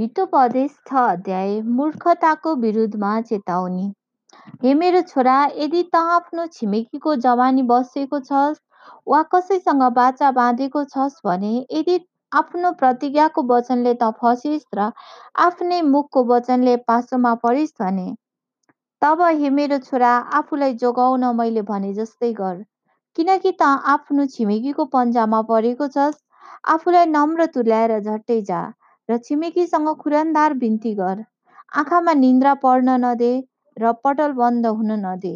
हितोपदेश छ अध्याय मूर्खताको विरुद्धमा चेतावनी। हे मेरो छोरा यदि त आफ्नो छिमेकीको जवानी बसेको छस् वा कसैसँग बाचा बाँधेको छस् भने यदि आफ्नो प्रतिज्ञाको वचनले त फसिस् र आफ्नै मुखको वचनले पासोमा परिस् भने तब हे मेरो छोरा आफूलाई जोगाउन मैले भने जस्तै गर। किनकि त आफ्नो छिमेकीको पन्जामा परेको छस् आफूलाई नम्र तुल्याएर झट्टै जा। र छिमेकीसँग खुरन्दार बिन्ती गर। आँखामा निन्द्रा पर्न नदे र पटल बन्द हुन नदे।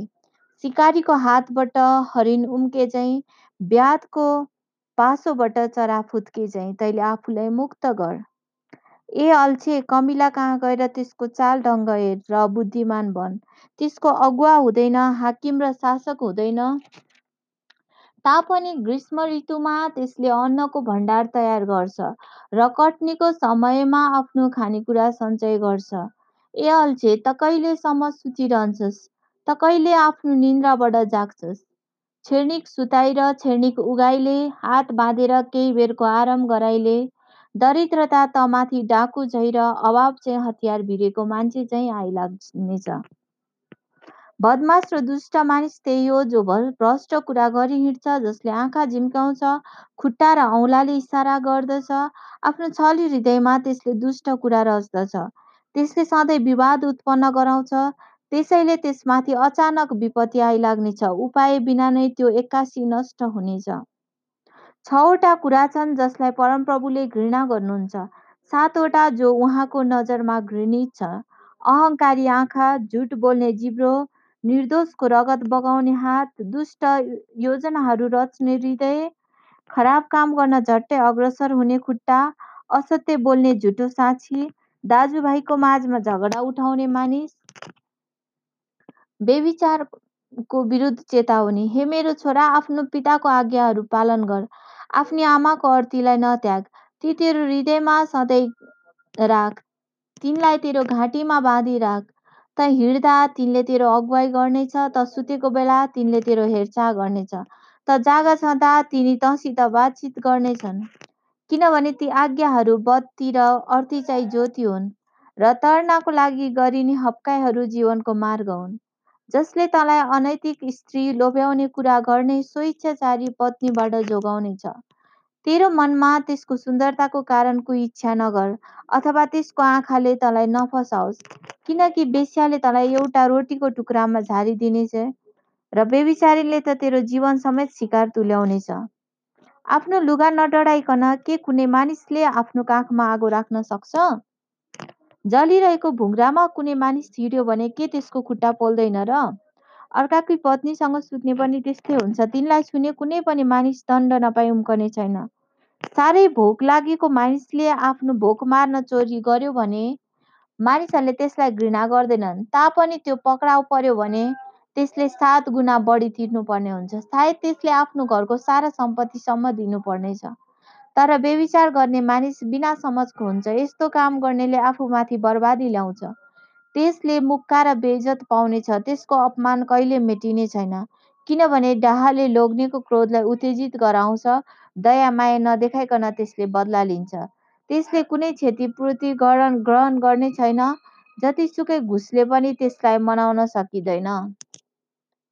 सिकारीको हातबाट हरिण उम्के चाहिँ ब्याधको पासोबाट चरा फुत्के चाहिँ तैले आफूलाई मुक्त गर। ए अल्छे कमिला कहाँ गएर त्यसको चाल ढङ्ग हेर र बुद्धिमान बन। त्यसको अगुवा हुँदैन हाकिम र शासक हुँदैन। तापनि ग्रीष्म ऋतुमा त्यसले अन्नको भण्डार तयार गर्छ र कटनीको समयमा आफ्नो खानेकुरा सञ्चय गर्छ। ए अल्छे त कहिलेसम्म सुतिरहन्छस् त कहिले आफ्नो निन्द्राबाट जाग्छस्। छेर्निक सुताइ र उगाइले हात बाँधेर केही बेरको आराम गराइले दरिद्रता त माथि डाकु झै र अभाव चाहिँ हतियार भिरेको मान्छे चाहिँ आइलाग्नेछ। बदमास र दुष्ट मानिस त्यही हो जो भ्रष्ट कुरा गरी हिँड्छ जसले आँखा झिम्काउँछ खुट्टा र औँलाले इसारा गर्दछ आफ्नो छली हृदयमा त्यसले दुष्ट कुरा रच्दछ। त्यसले सधैँ विवाद उत्पन्न गराउँछ। त्यसैले त्यसमाथि अचानक विपत्ति आइलाग्नेछ। उपाय बिना नै त्यो एक्कासी नष्ट हुनेछ। छवटा कुरा छन् जसलाई परमप्रभुले घृणा गर्नुहुन्छ। सातवटा जो उहाँको नजरमा घृणित छ। अहङ्कारी आँखा झुट बोल्ने जिब्रो निर्दोषको रगत बगाउने हात दुष्ट योजनाहरू रच्ने हृदय खराब काम गर्न झट्टै अग्रसर हुने खुट्टा असत्य बोल्ने झुटो साक्षी दाजुभाइको माझमा झगडा उठाउने मानिस। बेविचारको विरुद्ध चेतावनी हे मेरो छोरा आफ्नो पिताको आज्ञाहरू पालन गर। आफ्नी आमाको अर्थीलाई नत्याग। ती तेरो हृदयमा सधैँ राख। तिनलाई तेरो घाँटीमा बाँधिराख त हिँड्दा तिनले तेरो अगुवाई गर्नेछ त सुतेको बेला तिनले तेरो हेरचाह गर्नेछ त जागा छँदा तिनी तँसित बातचित गर्नेछन्। किनभने ती आज्ञाहरू बत्ती र अर्थी चाहिँ ज्योति हुन् र तर्नाको लागि गरिने हप्काइहरू जीवनको मार्ग हुन्। जसले तँलाई अनैतिक स्त्री लोभ्याउने कुरा गर्ने स्वेच्छाचारी पत्नीबाट जोगाउनेछ। तेरो मनमा त्यसको सुन्दरताको कारण कुनै इच्छा नगर अथवा त्यसको आँखाले तँलाई नफसाओस्। किनकि बेस्याले तँलाई एउटा रोटीको टुक्रामा झारिदिनेछ र बेविचारीले त तेरो जीवन समेत शिकार तुल्याउनेछ। आफ्नो लुगा नडढाइकन के कुनै मानिसले आफ्नो काखमा आगो राख्न सक्छ? जलिरहेको भुङ्रामा कुनै मानिस हिँड्यो भने के त्यसको खुट्टा पोल्दैन र? अर्काकै पत्नीसँग सुत्ने पनि त्यस्तै हुन्छ। तिनलाई छुने कुनै पनि मानिस दण्ड नपाई उम्कने छैन। साह्रै भोक लागेको मानिसले आफ्नो भोक मार्न चोरी गर्यो भने मानिसहरूले त्यसलाई घृणा गर्दैनन्। तापनि त्यो पक्राउ पर्यो भने त्यसले सात गुणा बढी तिर्नुपर्ने हुन्छ। सायद त्यसले आफ्नो घरको सारा सम्पत्तिसम्म दिनुपर्नेछ। तर बेविचार गर्ने मानिस बिना समझको हुन्छ। यस्तो काम गर्नेले आफूमाथि बर्बादी ल्याउँछ। त्यसले मुक्का र बेइज्जत पाउनेछ। त्यसको अपमान कहिले मेटिने छैन। किनभने डाहाले लोग्नेको क्रोधलाई उत्तेजित गराउँछ। दया माया नदेखाइकन त्यसले बदला लिन्छ। त्यसले कुनै क्षतिपूर्ति ग्रहण गर्ने छैन। जतिसुकै घुसले पनि त्यसलाई मनाउन सकिँदैन।